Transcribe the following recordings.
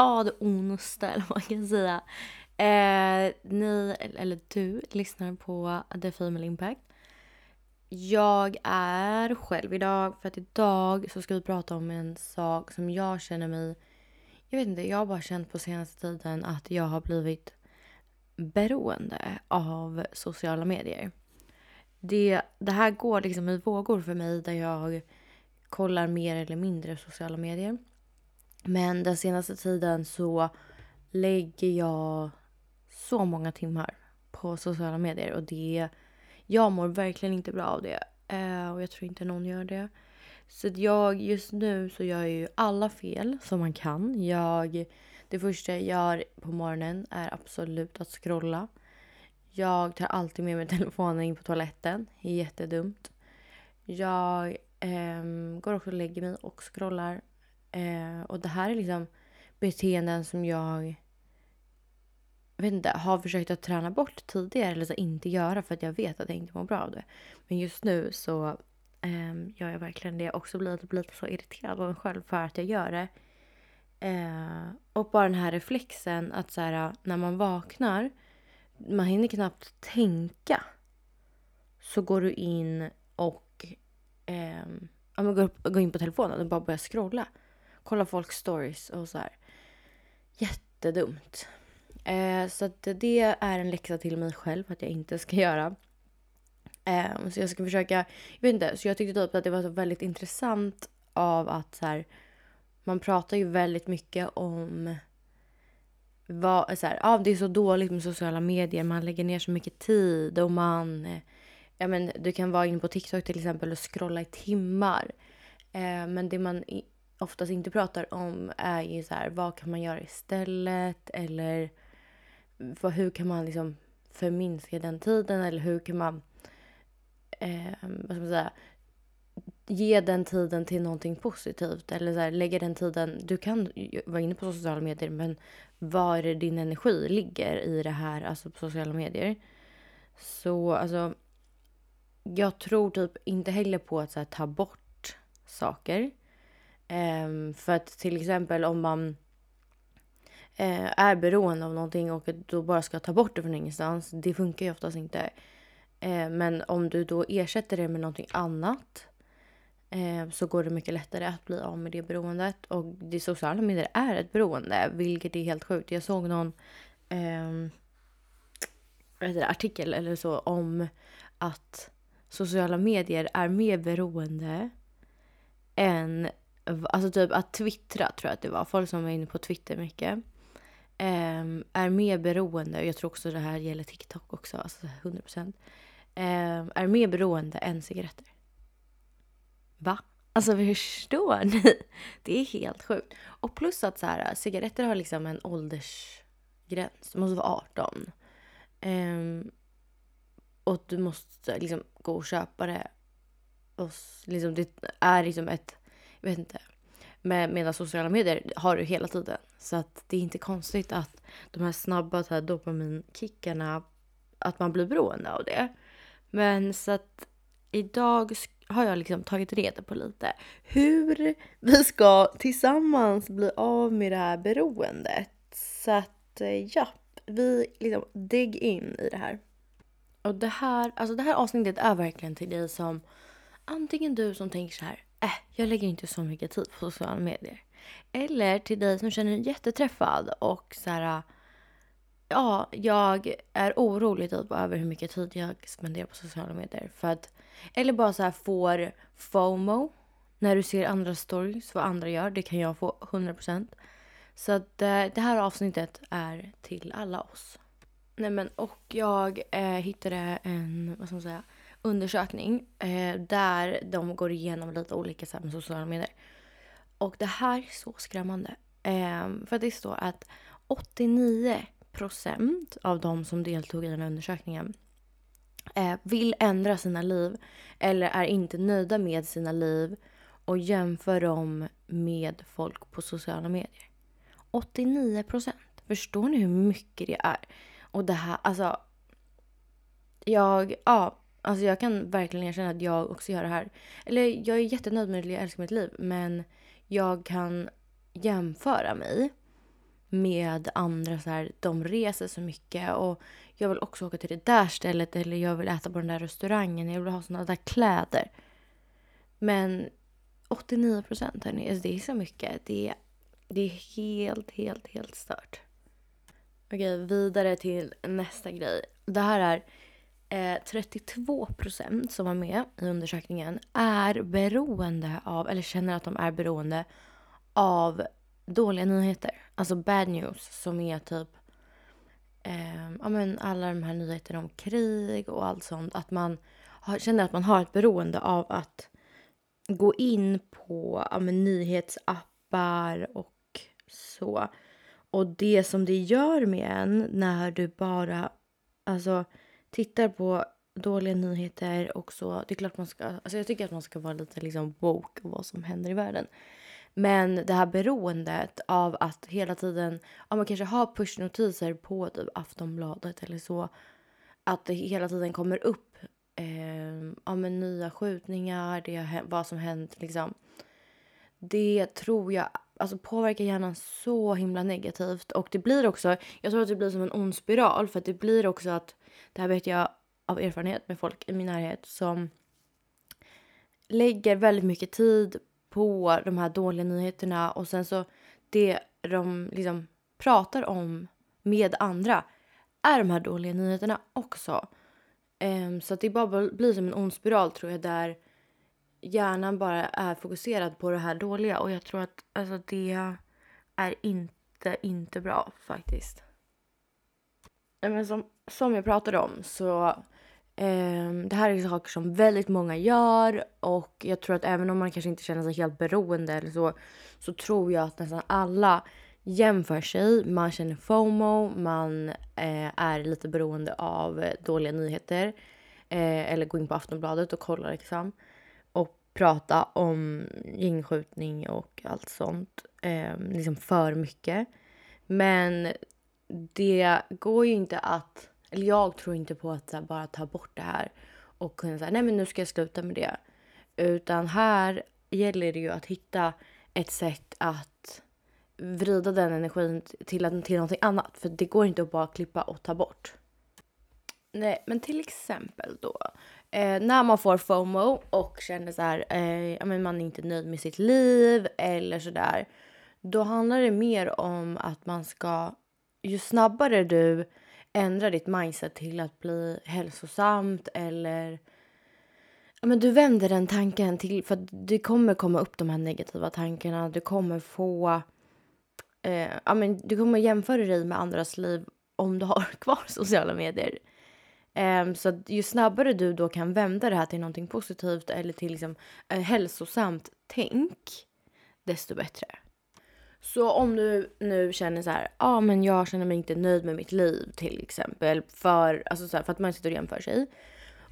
glad onsdag eller vad man kan säga. Eh, ni, eller du, lyssnar på The Female Impact. Jag är själv idag för att idag så ska vi prata om en sak som jag känner mig... Jag vet inte, jag har bara känt på senaste tiden att jag har blivit beroende av sociala medier. Det, det här går liksom i vågor för mig där jag kollar mer eller mindre sociala medier. Men den senaste tiden så lägger jag så många timmar på sociala medier och det... Jag mår verkligen inte bra av det. Eh, och jag tror inte någon gör det. Så jag, just nu så gör jag ju alla fel som man kan. Jag, det första jag gör på morgonen är absolut att scrolla. Jag tar alltid med mig telefonen in på toaletten. Jättedumt. Jag eh, går också och lägger mig och scrollar. Eh, och det här är liksom beteenden som jag vet inte, har försökt att träna bort tidigare eller så inte göra för att jag vet att jag inte mår bra av det. Men just nu så eh, gör jag verkligen det. Jag har också blivit lite så irriterad av mig själv för att jag gör det. Eh, och bara den här reflexen att så här, när man vaknar, man hinner knappt tänka. Så går du in och eh, ja, man går, går in på telefonen och bara börjar scrolla. Kolla folks stories och så här. Jättedumt. Eh, så att det är en läxa till mig själv att jag inte ska göra. Eh, så jag ska försöka, jag vet inte, så jag tyckte typ att det var så väldigt intressant av att så här, man pratar ju väldigt mycket om vad, så här, ah, det är så dåligt med sociala medier, man lägger ner så mycket tid och man... Eh, ja, men, du kan vara inne på TikTok till exempel och scrolla i timmar. Eh, men det man oftast inte pratar om är ju så här, vad kan man göra istället? Eller för hur kan man liksom förminska den tiden? Eller hur kan man, eh, vad ska man säga, ge den tiden till någonting positivt. Eller så här, lägga den tiden, du kan vara inne på sociala medier men var din energi ligger i det här, alltså på sociala medier. Så alltså, jag tror typ inte heller på att så här, ta bort saker. Eh, för att till exempel om man eh, är beroende av någonting och då bara ska ta bort det från ingenstans. Det funkar ju oftast inte. Eh, men om du då ersätter det med någonting annat eh, så går det mycket lättare att bli av med det beroendet. Och det sociala medier är ett beroende, vilket är helt sjukt. Jag såg någon eh, det, artikel eller så om att sociala medier är mer beroende än Alltså typ att twittra tror jag att det var. Folk som var inne på Twitter mycket. Um, är mer beroende, Och jag tror också det här gäller TikTok också, alltså 100%. Um, ehm, är mer beroende än cigaretter. Va? Alltså förstår ni? Det är helt sjukt. Och plus att så här, cigaretter har liksom en åldersgräns. Du måste vara 18. Um, ehm, och du måste liksom gå och köpa det. Och liksom, det är liksom ett jag vet inte. Med, medan sociala medier har du hela tiden. Så att det är inte konstigt att de här snabba så här, dopaminkickarna, att man blir beroende av det. Men så att idag har jag liksom tagit reda på lite hur vi ska tillsammans bli av med det här beroendet. Så att eh, ja, vi liksom dig in i det här. Och det här, alltså det här avsnittet är verkligen till dig som antingen du som tänker så här äh, jag lägger inte så mycket tid på sociala medier. Eller till dig som känner dig jätteträffad och så här, äh, ja, jag är orolig typ över hur mycket tid jag spenderar på sociala medier. För att, eller bara så här får FOMO när du ser andra stories, vad andra gör. Det kan jag få 100%. Så att äh, det här avsnittet är till alla oss. Nej men och jag eh, hittade en, vad ska man säga, undersökning eh, där de går igenom lite olika så med sociala medier. Och det här är så skrämmande. Eh, för det står att 89 procent av de som deltog i den här undersökningen eh, vill ändra sina liv eller är inte nöjda med sina liv och jämför dem med folk på sociala medier. 89 procent. Förstår ni hur mycket det är? Och det här, alltså. Jag, ja, Alltså jag kan verkligen erkänna att jag också gör det här. Eller jag är jättenöjd med det, jag älskar mitt liv. Men jag kan jämföra mig med andra så här, de reser så mycket och jag vill också åka till det där stället eller jag vill äta på den där restaurangen, jag vill ha såna där kläder. Men 89 procent hörni, alltså det är så mycket. Det är, det är helt, helt, helt stört. Okej, vidare till nästa grej. Det här är eh, 32 procent som var med i undersökningen är beroende av, eller känner att de är beroende av dåliga nyheter. Alltså bad news som är typ eh, ja, men alla de här nyheterna om krig och allt sånt. Att man har, känner att man har ett beroende av att gå in på ja, men, nyhetsappar och så. Och det som det gör med en när du bara alltså, tittar på dåliga nyheter och så. Det är klart man ska, alltså jag tycker att man ska vara lite liksom woke och vad som händer i världen. Men det här beroendet av att hela tiden, Ja, man kanske har pushnotiser på typ Aftonbladet eller så. Att det hela tiden kommer upp eh, ja, men nya skjutningar, det, vad som hänt liksom. Det tror jag alltså, påverkar hjärnan så himla negativt. Och det blir också, jag tror att det blir som en ond spiral. För att det blir också att, det här vet jag av erfarenhet med folk i min närhet som lägger väldigt mycket tid på de här dåliga nyheterna och sen så det de liksom pratar om med andra är de här dåliga nyheterna också. Um, så att det bara blir som en ond spiral tror jag där hjärnan bara är fokuserad på det här dåliga och jag tror att alltså, det är inte, inte bra faktiskt. Men som, som jag pratade om så ehm, det här är saker som väldigt många gör och jag tror att även om man kanske inte känner sig helt beroende eller så, så tror jag att nästan alla jämför sig. Man känner FOMO, man eh, är lite beroende av dåliga nyheter eh, eller går in på Aftonbladet och kollar liksom och prata om gängskjutning och allt sånt. Ehm, liksom för mycket. Men det går ju inte att eller jag tror inte på att här, bara ta bort det här och kunna säga nej men nu ska jag sluta med det. Utan här gäller det ju att hitta ett sätt att vrida den energin till, till någonting annat. För det går inte att bara klippa och ta bort. Nej, men till exempel då. Eh, när man får FOMO och känner så här, eh, men man är inte nöjd med sitt liv eller sådär. Då handlar det mer om att man ska, ju snabbare du ändra ditt mindset till att bli hälsosamt eller ja, men du vänder den tanken till för att det kommer komma upp de här negativa tankarna. Du kommer få eh, ja, men du kommer jämföra dig med andras liv om du har kvar sociala medier. Eh, så att ju snabbare du då kan vända det här till någonting positivt eller till liksom, eh, hälsosamt tänk, desto bättre. Så om du nu känner så här, ja ah, men jag känner mig inte nöjd med mitt liv till exempel för, alltså så här, för att man sitter och jämför sig.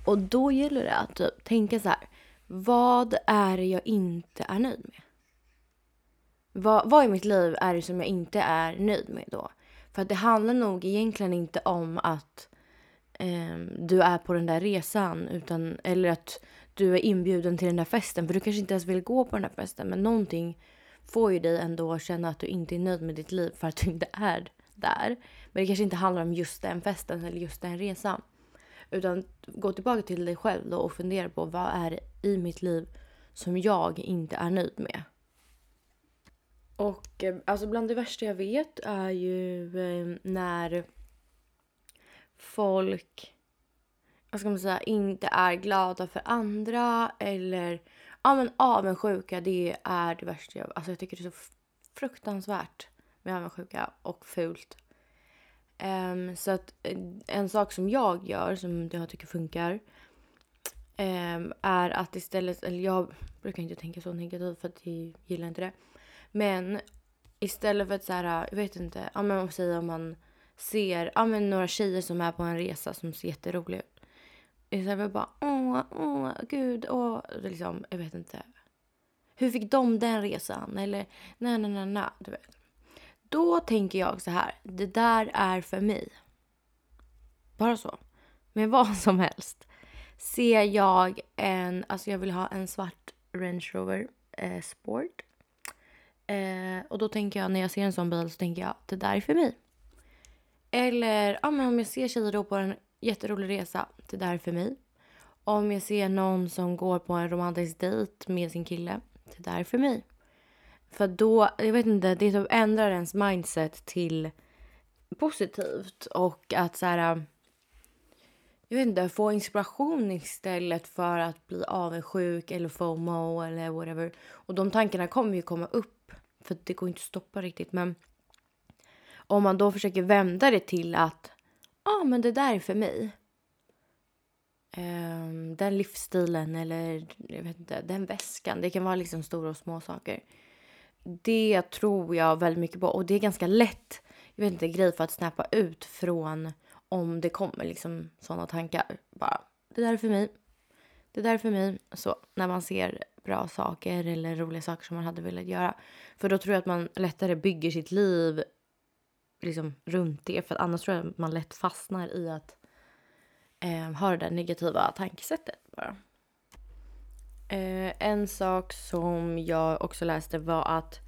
Och då gäller det att typ, tänka så här, vad är det jag inte är nöjd med? Vad, vad i mitt liv är det som jag inte är nöjd med då? För att det handlar nog egentligen inte om att eh, du är på den där resan utan, eller att du är inbjuden till den där festen. För du kanske inte ens vill gå på den där festen men någonting får ju dig ändå att känna att du inte är nöjd med ditt liv för att du inte är där. Men det kanske inte handlar om just den festen eller just den resan. Utan gå tillbaka till dig själv då och fundera på vad är det i mitt liv som jag inte är nöjd med. Och eh, alltså bland det värsta jag vet är ju eh, när folk, vad ska man säga, inte är glada för andra eller Ja men avundsjuka det är det värsta jag... Alltså jag tycker det är så fruktansvärt med avundsjuka och fult. Um, så att eh, en sak som jag gör som jag tycker funkar um, är att istället, eller jag brukar inte tänka så negativt för att jag gillar inte det. Men istället för att så här, jag vet inte, ja men säger om man ser ja, men några tjejer som är på en resa som ser jätteroliga ut. Istället för bara åh, åh, gud, åh. Liksom, jag vet inte. Hur fick de den resan? Eller nej, nej, nej, nej. Du vet. Då tänker jag så här. Det där är för mig. Bara så. Med vad som helst. Ser jag en, alltså jag vill ha en svart Range Rover eh, Sport. Eh, och då tänker jag när jag ser en sån bil så tänker jag det där är för mig. Eller ja, men om jag ser tjejer då på en jätterolig resa, det där är för mig. Om jag ser någon som går på en romantisk dejt med sin kille, det där är för mig. För då, jag vet inte, det typ ändrar ens mindset till positivt och att så här jag vet inte, få inspiration istället för att bli avundsjuk eller FOMO eller whatever. Och de tankarna kommer ju komma upp för det går inte att stoppa riktigt. Men om man då försöker vända det till att ah, men det där är för mig. Um, den livsstilen eller jag vet inte, den väskan. Det kan vara liksom stora och små saker. Det tror jag väldigt mycket på och det är ganska lätt, jag vet inte, grej för att snappa ut från om det kommer liksom sådana tankar. Bara, det där är för mig. Det där är för mig. Så när man ser bra saker eller roliga saker som man hade velat göra. För då tror jag att man lättare bygger sitt liv liksom runt det. För annars tror jag att man lätt fastnar i att eh, ha det där negativa tankesättet bara. Eh, en sak som jag också läste var att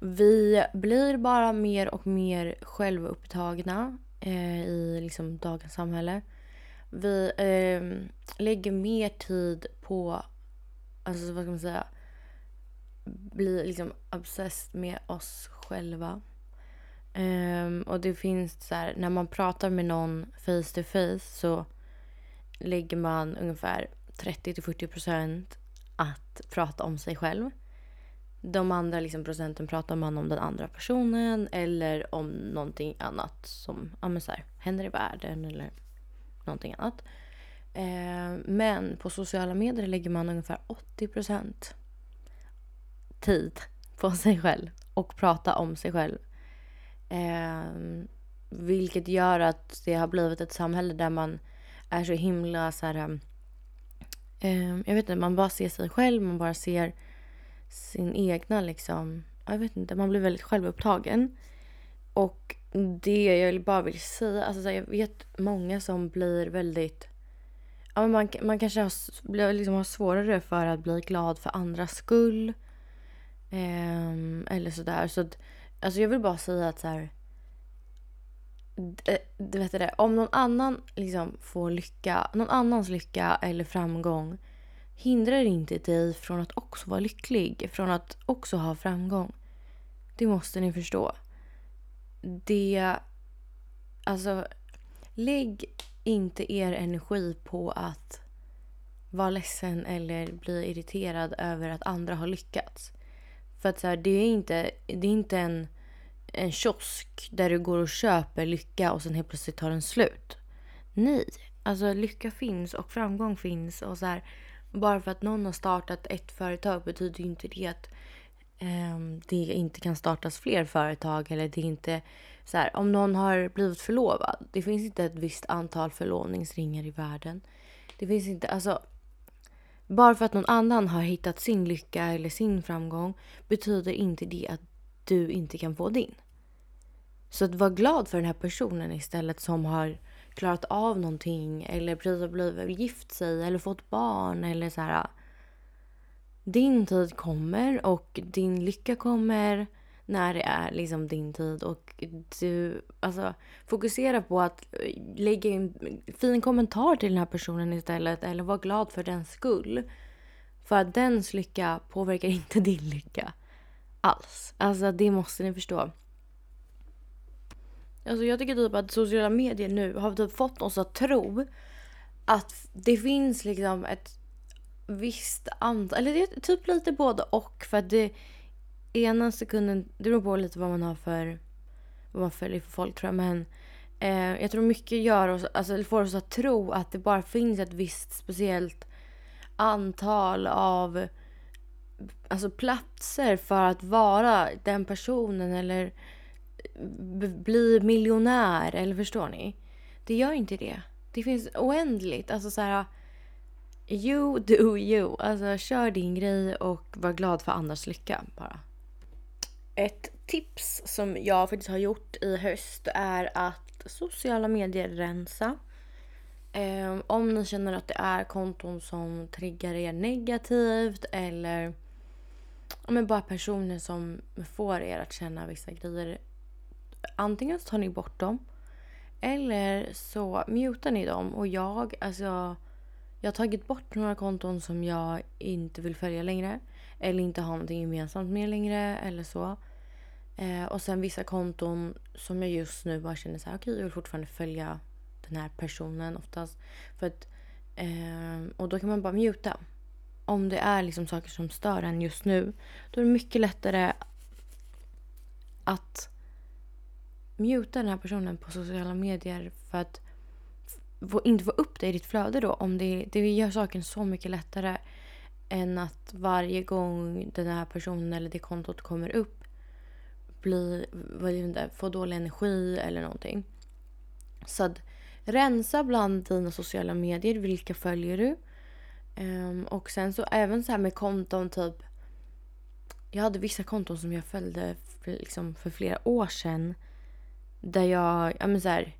vi blir bara mer och mer självupptagna eh, i liksom dagens samhälle. Vi eh, lägger mer tid på, alltså vad ska man säga, blir liksom obsessed med oss själva. Um, och det finns så här, när man pratar med någon face to face så lägger man ungefär 30-40 % att prata om sig själv de andra liksom procenten pratar man om den andra personen eller om någonting annat som ja, men så här, händer i världen eller någonting annat. Eh, men på sociala medier lägger man ungefär 80 % tid på sig själv och prata om sig själv. Eh, vilket gör att det har blivit ett samhälle där man är så himla så här... Eh, jag vet inte, man bara ser sig själv, man bara ser sin egna liksom, jag vet inte, man blir väldigt självupptagen. Och det jag bara vill säga, alltså jag vet många som blir väldigt, ja man, man kanske har, liksom har svårare för att bli glad för andras skull. Eh, eller sådär. Så att, alltså jag vill bara säga att så här, eh, du vet det, om någon annan liksom får lycka, någon annans lycka eller framgång hindrar inte dig från att också vara lycklig, från att också ha framgång. Det måste ni förstå. Det... Alltså, lägg inte er energi på att vara ledsen eller bli irriterad över att andra har lyckats. För att så här, det är inte, det är inte en, en kiosk där du går och köper lycka och sen helt plötsligt tar den slut. Nej, alltså lycka finns och framgång finns och så här, bara för att någon har startat ett företag betyder inte det att um, det inte kan startas fler företag. Eller det inte så här, om någon har blivit förlovad. Det finns inte ett visst antal förlovningsringar i världen. Det finns inte, alltså. Bara för att någon annan har hittat sin lycka eller sin framgång betyder inte det att du inte kan få din. Så att var glad för den här personen istället som har klarat av någonting eller precis har blivit gift sig eller fått barn eller så här. Din tid kommer och din lycka kommer när det är liksom din tid och du alltså fokusera på att eh, lägga en fin kommentar till den här personen istället eller vara glad för den skull. För att dens lycka påverkar inte din lycka alls. Alltså det måste ni förstå. Alltså jag tycker typ att sociala medier nu har typ fått oss att tro att det finns liksom ett visst antal, eller det är typ lite både och för att det ena sekunden, det beror på lite vad man har för, vad man följer för folk tror jag men eh, jag tror mycket gör oss, alltså får oss att tro att det bara finns ett visst speciellt antal av alltså platser för att vara den personen eller eh, bli miljonär. Eller förstår ni? Det gör inte det. Det finns oändligt. Alltså så här... You do you. Alltså kör din grej och var glad för andras lycka bara. Ett tips som jag faktiskt har gjort i höst är att sociala medier rensa. Eh, om ni känner att det är konton som triggar er negativt eller men bara personer som får er att känna vissa grejer. Antingen så tar ni bort dem eller så mutar ni dem. Och jag, alltså, jag har tagit bort några konton som jag inte vill följa längre. Eller inte har någonting gemensamt med längre eller så. Eh, och sen vissa konton som jag just nu bara känner så här, okej okay, jag vill fortfarande följa den här personen oftast. För att, eh, och då kan man bara muta. Om det är liksom saker som stör en just nu, då är det mycket lättare att muta den här personen på sociala medier för att få, inte få upp det i ditt flöde då. Om det, det gör saken så mycket lättare än att varje gång den här personen eller det kontot kommer upp bli, inte, få dålig energi eller någonting. Så att rensa bland dina sociala medier. Vilka följer du? Um, och sen så även så här med konton typ. Jag hade vissa konton som jag följde för, liksom, för flera år sedan. Där jag, ja men så här,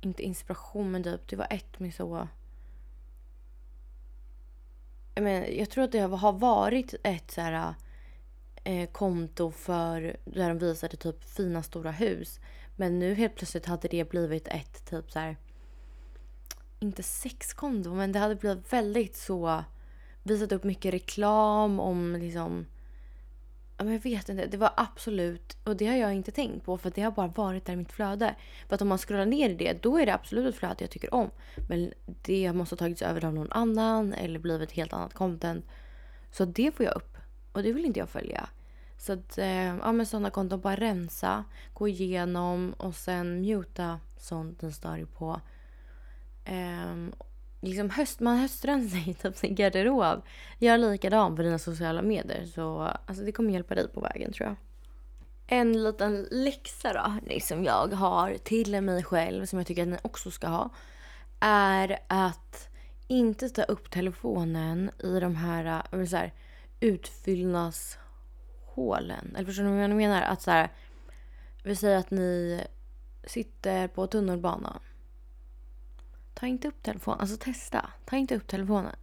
inte inspiration men typ det var ett med så. Jag, menar, jag tror att det har varit ett så här eh, konto för där de visade typ fina stora hus. Men nu helt plötsligt hade det blivit ett typ så här, inte sexkonto men det hade blivit väldigt så visat upp mycket reklam om liksom jag vet inte. Det var absolut, och det har jag inte tänkt på för det har bara varit där i mitt flöde. För att om man scrollar ner i det, då är det absolut ett flöde jag tycker om. Men det måste ha tagits över av någon annan eller blivit helt annat content. Så det får jag upp. Och det vill inte jag följa. Så att, eh, ja men sådana konton, bara rensa, gå igenom och sen muta sånt den stör på. Um, liksom höst, man höstrensar i typ sin garderob. Gör likadant på dina sociala medier. Så alltså, det kommer hjälpa dig på vägen tror jag. En liten läxa då, som jag har till mig själv, som jag tycker att ni också ska ha, är att inte ta upp telefonen i de här, eh, så här utfyllnadshålen. Eller förstår ni vad jag menar? Att så här, vi säger att ni sitter på tunnelbanan ta inte upp telefonen. Alltså testa. Ta inte upp telefonen.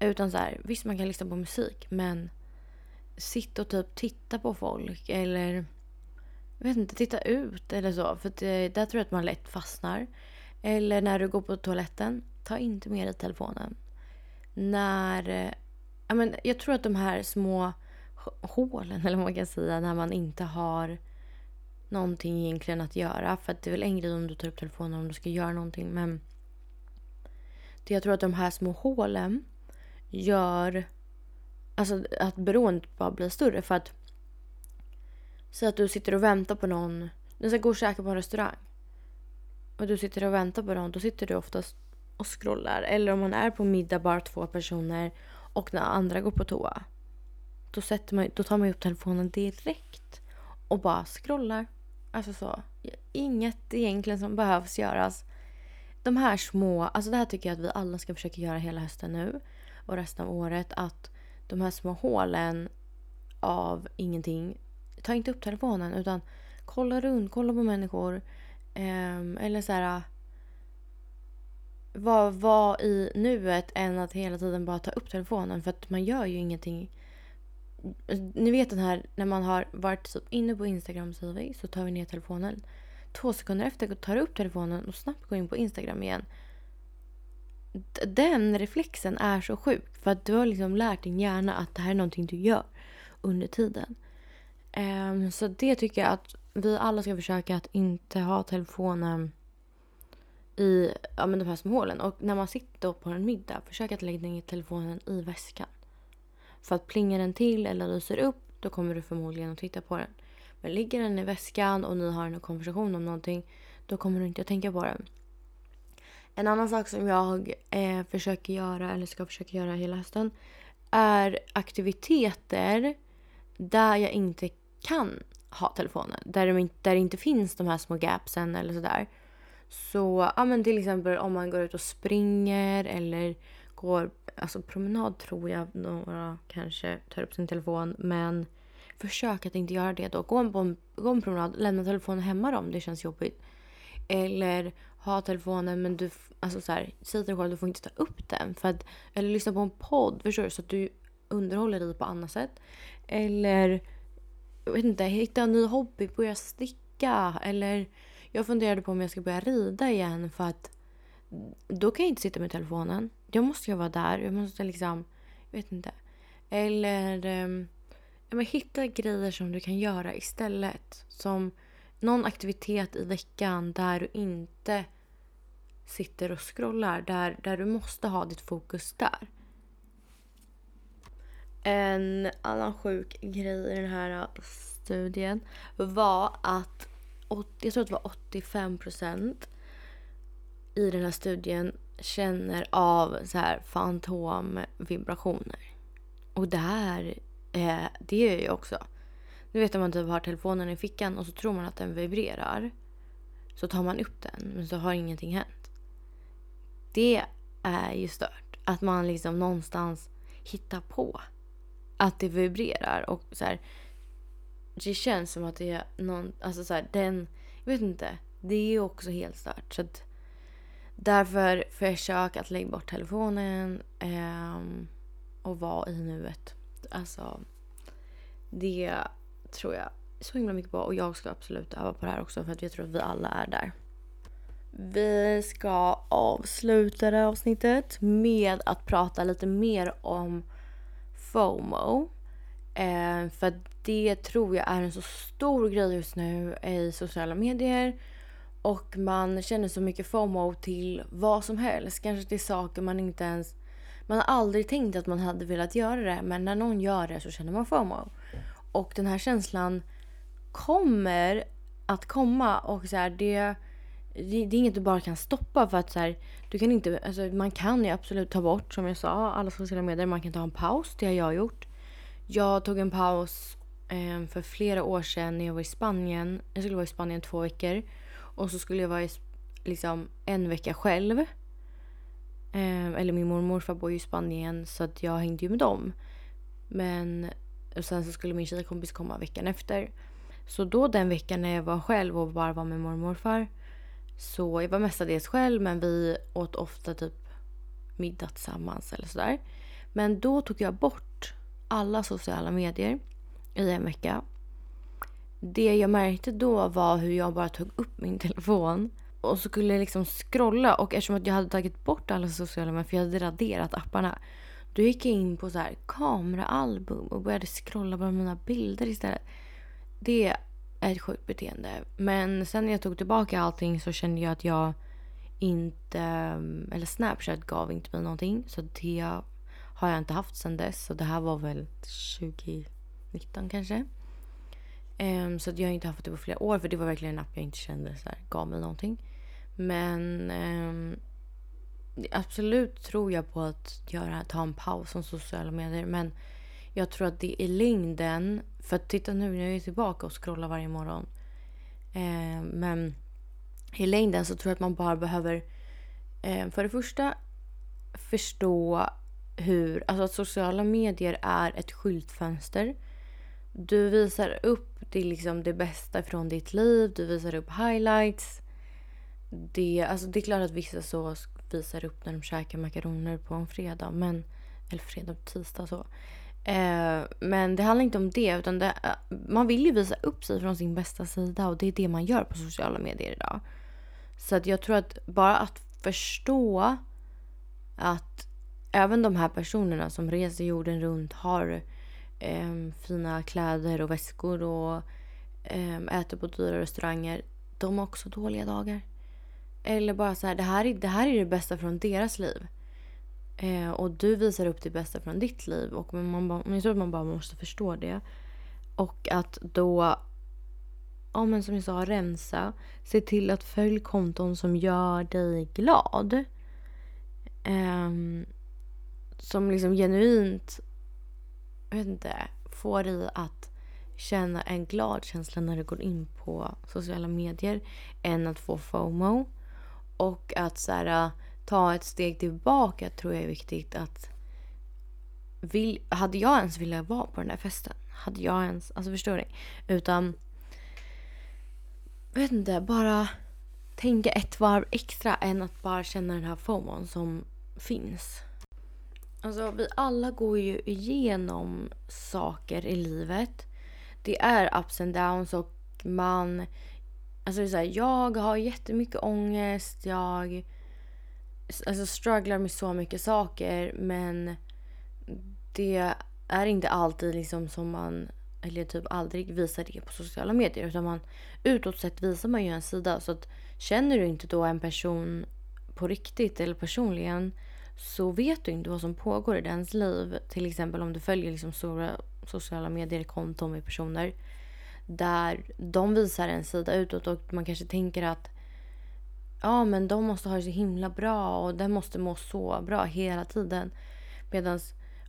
Utan så här, visst man kan lyssna på musik men sitt och typ titta på folk eller jag vet inte, titta ut eller så. För det, eh, där tror jag att man lätt fastnar. Eller när du går på toaletten, ta inte med dig telefonen. När, eh, ja men jag tror att de här små hålen eller vad man kan säga när man inte har någonting egentligen att göra. För att det är väl en grej om du tar upp telefonen om du ska göra någonting men det jag tror att de här små hålen gör alltså, att beroendet bara blir större. För att Säg att du sitter och väntar på någon. Du ska gå och käka på en restaurang. Och du sitter och väntar på någon. Då sitter du oftast och scrollar. Eller om man är på middag bara två personer och när andra går på toa. Då, sätter man, då tar man upp telefonen direkt och bara scrollar. Alltså så. Inget egentligen som behövs göras de här små, alltså det här tycker jag att vi alla ska försöka göra hela hösten nu och resten av året. Att de här små hålen av ingenting, ta inte upp telefonen utan kolla runt, kolla på människor. Eh, eller så här var, var i nuet än att hela tiden bara ta upp telefonen för att man gör ju ingenting. Ni vet den här när man har varit typ inne på Instagram säger vi, så tar vi ner telefonen två sekunder efter tar du upp telefonen och snabbt går in på Instagram igen. Den reflexen är så sjuk. För att du har liksom lärt din hjärna att det här är någonting du gör under tiden. Um, så det tycker jag att vi alla ska försöka att inte ha telefonen i ja, men de här små hålen. Och när man sitter på en middag, försök att lägga ner telefonen i väskan. För att plingar den till eller lyser upp, då kommer du förmodligen att titta på den. Men ligger den i väskan och ni har en konversation om någonting då kommer du inte att tänka på den. En annan sak som jag eh, försöker göra, eller ska försöka göra hela hösten är aktiviteter där jag inte kan ha telefonen. Där det, där det inte finns de här små gapsen eller sådär. Så ja, men till exempel om man går ut och springer eller går alltså promenad tror jag några kanske tar upp sin telefon. Men Försök att inte göra det då. Gå en, en, gå en promenad, lämna telefonen hemma om det känns jobbigt. Eller ha telefonen men du, alltså så här, säg till dig själv du får inte ta upp den. För att, eller lyssna på en podd, förstår du? Så att du underhåller dig på annat sätt. Eller jag vet inte, hitta en ny hobby, börja sticka. Eller jag funderade på om jag ska börja rida igen för att då kan jag inte sitta med telefonen. Jag måste ju vara där. Jag måste liksom, jag vet inte. Eller um, men hitta grejer som du kan göra istället. Som någon aktivitet i veckan där du inte sitter och scrollar. Där, där du måste ha ditt fokus där. En annan sjuk grej i den här äh, studien var att jag tror att det var 85 procent i den här studien känner av så här fantomvibrationer. Och det här, eh, det gör jag också. Du vet om man typ har telefonen i fickan och så tror man att den vibrerar. Så tar man upp den men så har ingenting hänt. Det är ju stört. Att man liksom någonstans hittar på att det vibrerar och så här, Det känns som att det är någon, alltså så här, den, jag vet inte. Det är ju också helt stört. Så att, därför försök att lägga bort telefonen eh, och vara i nuet. Alltså, det tror jag så himla mycket på och jag ska absolut öva på det här också för att jag tror att vi alla är där. Vi ska avsluta det här avsnittet med att prata lite mer om FOMO. Eh, för det tror jag är en så stor grej just nu i sociala medier. Och man känner så mycket FOMO till vad som helst. Kanske till saker man inte ens... Man har aldrig tänkt att man hade velat göra det men när någon gör det så känner man FOMO. Och den här känslan kommer att komma och så här, det, det, det, är inget du bara kan stoppa för att så här, du kan inte, alltså, man kan ju absolut ta bort som jag sa alla sociala medier. Man kan ta en paus, det har jag gjort. Jag tog en paus eh, för flera år sedan när jag var i Spanien. Jag skulle vara i Spanien två veckor. Och så skulle jag vara i liksom en vecka själv. Eh, eller min mormor och morfar bor ju i Spanien så att jag hängde ju med dem. Men och sen så skulle min tjejkompis komma veckan efter. Så då den veckan när jag var själv och bara var med mormor och morfar. Så jag var mestadels själv men vi åt ofta typ middag tillsammans eller sådär. Men då tog jag bort alla sociala medier i en vecka. Det jag märkte då var hur jag bara tog upp min telefon och så skulle jag liksom scrolla och eftersom att jag hade tagit bort alla sociala medier för jag hade raderat apparna då gick jag in på så här kameraalbum och började scrolla på mina bilder istället. Det är ett sjukt beteende. Men sen när jag tog tillbaka allting så kände jag att jag inte... Eller Snapchat gav inte mig någonting. Så det har jag inte haft sen dess. Så det här var väl 2019 kanske. Um, så jag har inte haft det på flera år för det var verkligen en app jag inte kände så här, gav mig någonting. Men eh, absolut tror jag på att göra, ta en paus från sociala medier. Men jag tror att det i längden... För att titta nu, jag är jag tillbaka och scrollar varje morgon. Eh, men i längden så tror jag att man bara behöver eh, för det första förstå hur... Alltså att sociala medier är ett skyltfönster. Du visar upp det, liksom det bästa från ditt liv. Du visar upp highlights. Det, alltså det är klart att vissa så visar upp när de käkar makaroner på en fredag. Men, eller fredag, tisdag så. Eh, men det handlar inte om det. utan det, eh, Man vill ju visa upp sig från sin bästa sida och det är det man gör på sociala medier idag. Så att jag tror att bara att förstå att även de här personerna som reser jorden runt har eh, fina kläder och väskor och eh, äter på dyra restauranger. De har också dåliga dagar. Eller bara så här, det här är det, här är det bästa från deras liv. Eh, och du visar upp det bästa från ditt liv. Och man, bara, jag tror att man bara måste förstå det. Och att då, ja men som jag sa, rensa. Se till att följa konton som gör dig glad. Eh, som liksom genuint, jag vet inte, får dig att känna en glad känsla när du går in på sociala medier än att få FOMO. Och att så här, äh, ta ett steg tillbaka tror jag är viktigt. Att vill, hade jag ens velat vara på den där festen? Hade jag ens... Alltså förstår ni? Utan... vet inte, bara tänka ett varv extra än att bara känna den här FOMON som finns. Alltså vi alla går ju igenom saker i livet. Det är ups and downs och man... Alltså det är så här, jag har jättemycket ångest. Jag alltså, strugglar med så mycket saker men det är inte alltid liksom som man eller typ aldrig visar det på sociala medier. Utan man, utåt sett visar man ju en sida. Så att känner du inte då en person på riktigt eller personligen så vet du inte vad som pågår i dens liv. Till exempel om du följer liksom stora sociala medier-konton med personer där de visar en sida utåt och man kanske tänker att ja men de måste ha det så himla bra och den måste må så bra hela tiden. Medan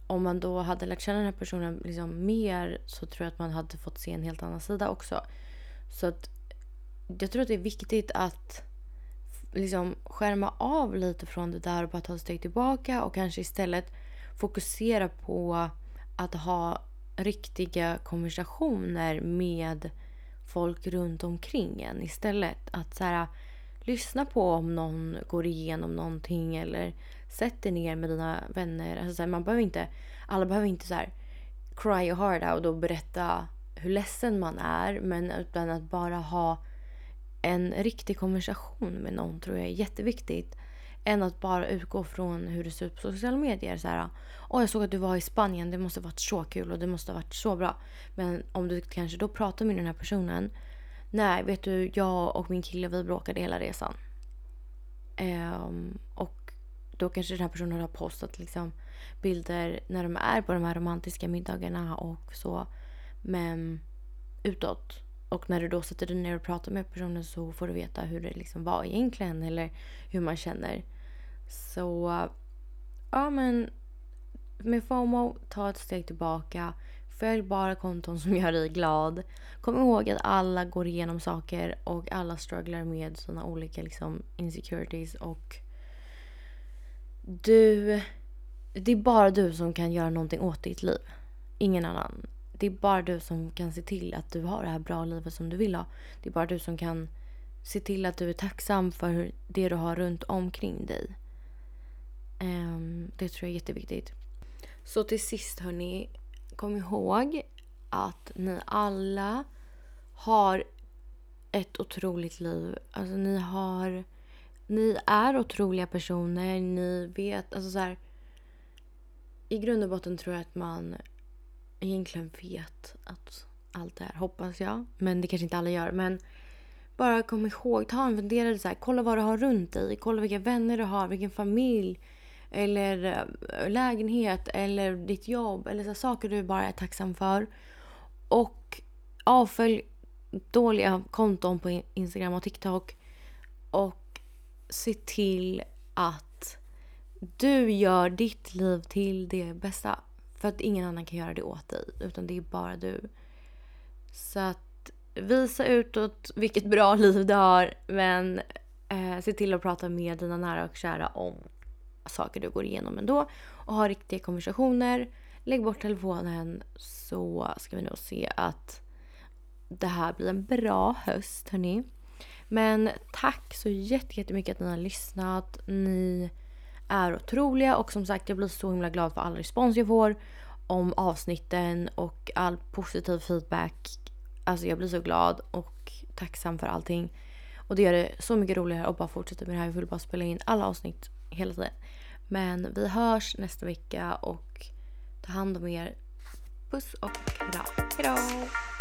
om man då hade lärt känna den här personen liksom mer så tror jag att man hade fått se en helt annan sida också. Så att jag tror att det är viktigt att liksom skärma av lite från det där och bara ta ett steg tillbaka och kanske istället fokusera på att ha riktiga konversationer med folk runt omkring en istället. Att så här, lyssna på om någon går igenom någonting eller sätt dig ner med dina vänner. Alltså, så här, man behöver inte, alla behöver inte så här, cry your heart out och berätta hur ledsen man är. Men utan att bara ha en riktig konversation med någon tror jag är jätteviktigt. Än att bara utgå från hur det ser ut på sociala medier. Så här, Åh, jag såg att du var i Spanien, det måste ha varit så kul och det måste ha varit så bra. Men om du kanske då pratar med den här personen. Nej, vet du, jag och min kille vi bråkade hela resan. Um, och då kanske den här personen har postat liksom bilder när de är på de här romantiska middagarna och så. Men utåt. Och när du då sätter dig ner och pratar med personen så får du veta hur det liksom var egentligen eller hur man känner. Så ja men med FOMO, ta ett steg tillbaka. Följ bara konton som gör dig glad. Kom ihåg att alla går igenom saker och alla strugglar med sina olika liksom, insecurities och du... Det är bara du som kan göra någonting åt ditt liv. Ingen annan. Det är bara du som kan se till att du har det här bra livet som du vill ha. Det är bara du som kan se till att du är tacksam för det du har runt omkring dig. Um, det tror jag är jätteviktigt. Så till sist hörni, kom ihåg att ni alla har ett otroligt liv. Alltså ni har... Ni är otroliga personer. Ni vet... Alltså så här, I grund och botten tror jag att man egentligen vet att allt det här, hoppas jag. Men det kanske inte alla gör. Men bara kom ihåg, ta en funderare så här, kolla vad du har runt dig. Kolla vilka vänner du har, vilken familj eller eh, lägenhet eller ditt jobb eller så saker du bara är tacksam för. Och avfölj dåliga konton på Instagram och TikTok. Och se till att du gör ditt liv till det bästa. För att ingen annan kan göra det åt dig. Utan det är bara du. Så att visa utåt vilket bra liv du har. Men eh, se till att prata med dina nära och kära om saker du går igenom ändå. Och ha riktiga konversationer. Lägg bort telefonen så ska vi nog se att det här blir en bra höst hörni. Men tack så jättemycket att ni har lyssnat. Ni är otroliga och som sagt jag blir så himla glad för all respons jag får om avsnitten och all positiv feedback. Alltså jag blir så glad och tacksam för allting. Och det gör det så mycket roligare att bara fortsätta med det här. Jag vill bara spela in alla avsnitt hela tiden. Men vi hörs nästa vecka och ta hand om er. Puss och kram. Hejdå!